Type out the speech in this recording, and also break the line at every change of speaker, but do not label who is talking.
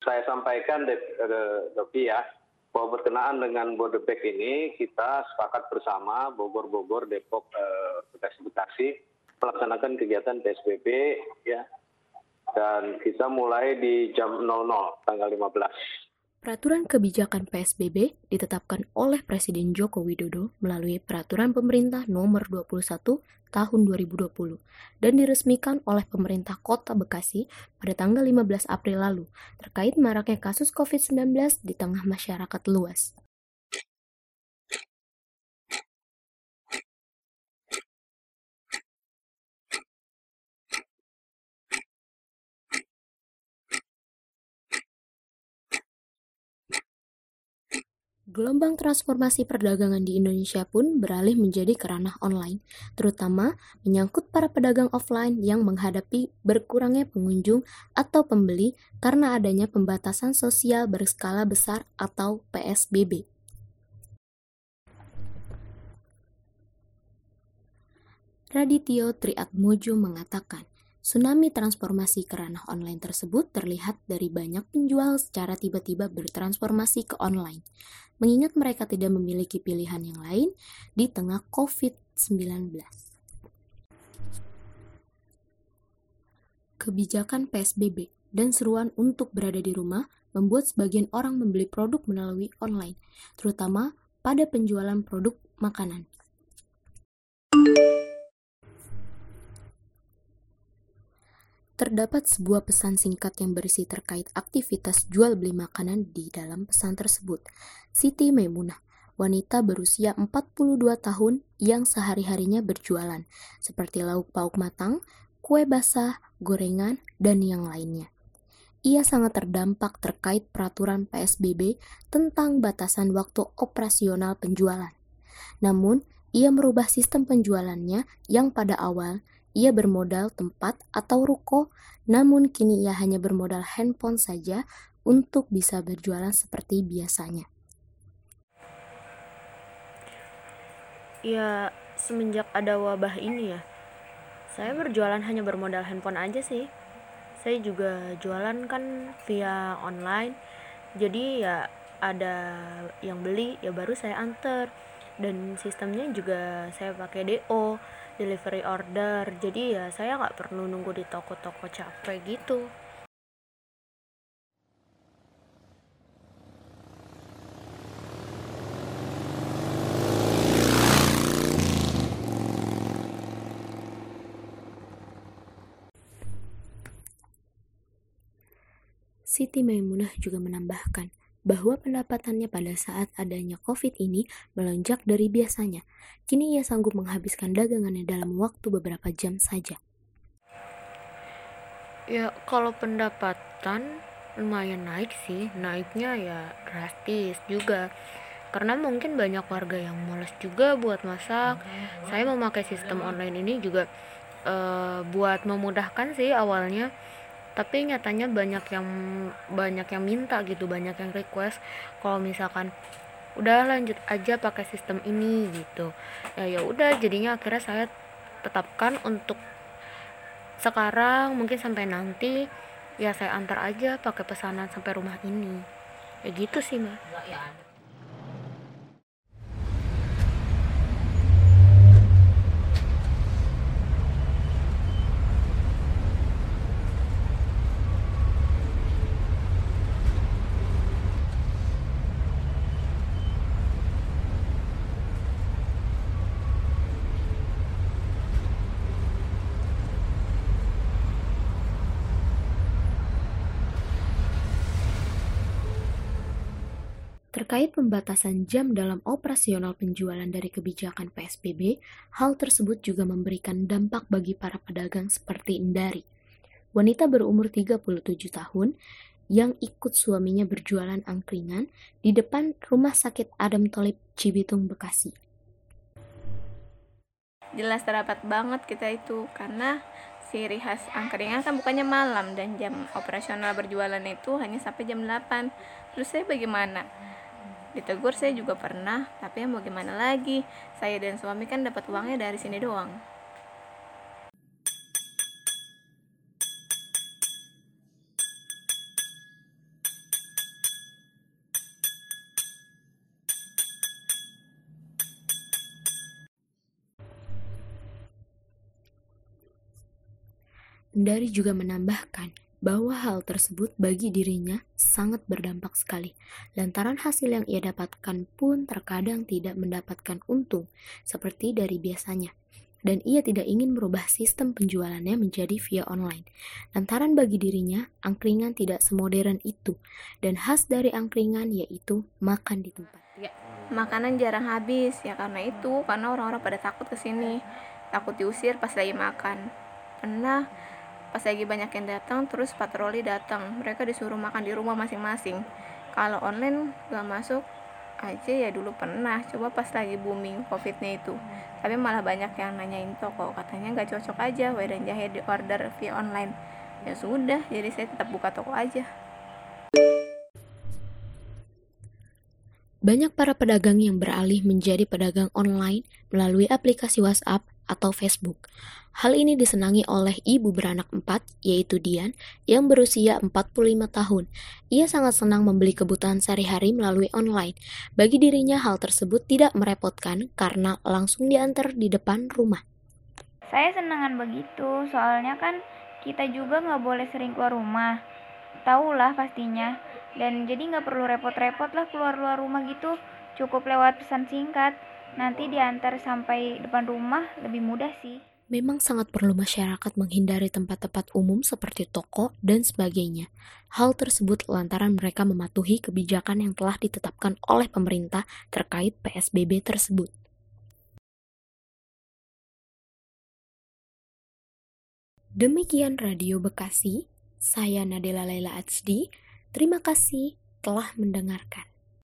Saya sampaikan, Doki ya, bahwa berkenaan dengan Bodebek ini kita sepakat bersama Bogor-Bogor, Depok, Bekasi-Bekasi melaksanakan kegiatan PSBB ya dan kita mulai di jam 00 tanggal 15.
Peraturan kebijakan PSBB ditetapkan oleh Presiden Joko Widodo melalui Peraturan Pemerintah Nomor 21 Tahun 2020 dan diresmikan oleh pemerintah Kota Bekasi pada tanggal 15 April lalu terkait maraknya kasus COVID-19 di tengah masyarakat luas. Gelombang transformasi perdagangan di Indonesia pun beralih menjadi kerana online, terutama menyangkut para pedagang offline yang menghadapi berkurangnya pengunjung atau pembeli karena adanya pembatasan sosial berskala besar atau PSBB. Radityo Triatmojo mengatakan, Tsunami transformasi kerana online tersebut terlihat dari banyak penjual secara tiba-tiba bertransformasi ke online, mengingat mereka tidak memiliki pilihan yang lain di tengah COVID-19. Kebijakan PSBB dan seruan untuk berada di rumah membuat sebagian orang membeli produk melalui online, terutama pada penjualan produk makanan. Terdapat sebuah pesan singkat yang berisi terkait aktivitas jual beli makanan di dalam pesan tersebut. Siti Maimunah, wanita berusia 42 tahun yang sehari-harinya berjualan, seperti lauk pauk matang, kue basah, gorengan, dan yang lainnya. Ia sangat terdampak terkait peraturan PSBB tentang batasan waktu operasional penjualan. Namun, ia merubah sistem penjualannya yang pada awal ia bermodal tempat atau ruko, namun kini ia hanya bermodal handphone saja untuk bisa berjualan seperti biasanya.
Ya, semenjak ada wabah ini ya, saya berjualan hanya bermodal handphone aja sih. Saya juga jualan kan via online, jadi ya ada yang beli ya baru saya antar dan sistemnya juga saya pakai DO delivery order. Jadi ya saya nggak perlu nunggu di toko-toko capek gitu.
Siti Maimunah juga menambahkan, bahwa pendapatannya pada saat adanya COVID ini melonjak dari biasanya. Kini ia sanggup menghabiskan dagangannya dalam waktu beberapa jam saja.
Ya, kalau pendapatan lumayan naik sih. Naiknya ya drastis juga. Karena mungkin banyak warga yang males juga buat masak. Saya memakai sistem online ini juga uh, buat memudahkan sih awalnya tapi nyatanya banyak yang banyak yang minta gitu banyak yang request. Kalau misalkan udah lanjut aja pakai sistem ini gitu. Ya ya udah jadinya akhirnya saya tetapkan untuk sekarang mungkin sampai nanti ya saya antar aja pakai pesanan sampai rumah ini. Ya gitu sih mbak
Terkait pembatasan jam dalam operasional penjualan dari kebijakan PSBB, hal tersebut juga memberikan dampak bagi para pedagang seperti Indari. Wanita berumur 37 tahun yang ikut suaminya berjualan angkringan di depan Rumah Sakit Adam Tolib Cibitung, Bekasi.
Jelas terdapat banget kita itu karena ciri khas angkringan kan bukannya malam dan jam operasional berjualan itu hanya sampai jam 8. Terus saya bagaimana? Ditegur saya juga pernah, tapi ya mau gimana lagi? Saya dan suami kan dapat uangnya dari sini doang.
Dari juga menambahkan bahwa hal tersebut bagi dirinya sangat berdampak sekali, lantaran hasil yang ia dapatkan pun terkadang tidak mendapatkan untung seperti dari biasanya. Dan ia tidak ingin merubah sistem penjualannya menjadi via online. Lantaran bagi dirinya, angkringan tidak semodern itu, dan khas dari angkringan yaitu makan di tempat.
Ya, makanan jarang habis ya karena itu, karena orang-orang pada takut ke sini, takut diusir pas lagi makan. Pernah pas lagi banyak yang datang terus patroli datang. Mereka disuruh makan di rumah masing-masing. Kalau online gak masuk aja ya dulu pernah. Coba pas lagi booming covidnya itu. Tapi malah banyak yang nanyain toko. Katanya gak cocok aja dan Jahe di order via online. Ya sudah jadi saya tetap buka toko aja.
Banyak para pedagang yang beralih menjadi pedagang online melalui aplikasi WhatsApp atau Facebook. Hal ini disenangi oleh ibu beranak empat, yaitu Dian, yang berusia 45 tahun. Ia sangat senang membeli kebutuhan sehari-hari melalui online. Bagi dirinya hal tersebut tidak merepotkan karena langsung diantar di depan rumah.
Saya senangan begitu, soalnya kan kita juga nggak boleh sering keluar rumah. Tahulah pastinya, dan jadi nggak perlu repot-repot lah keluar-luar rumah gitu cukup lewat pesan singkat nanti diantar sampai depan rumah lebih mudah sih
Memang sangat perlu masyarakat menghindari tempat-tempat umum seperti toko dan sebagainya. Hal tersebut lantaran mereka mematuhi kebijakan yang telah ditetapkan oleh pemerintah terkait PSBB tersebut. Demikian Radio Bekasi, saya Nadela Laila Atsdi. Terima kasih telah mendengarkan.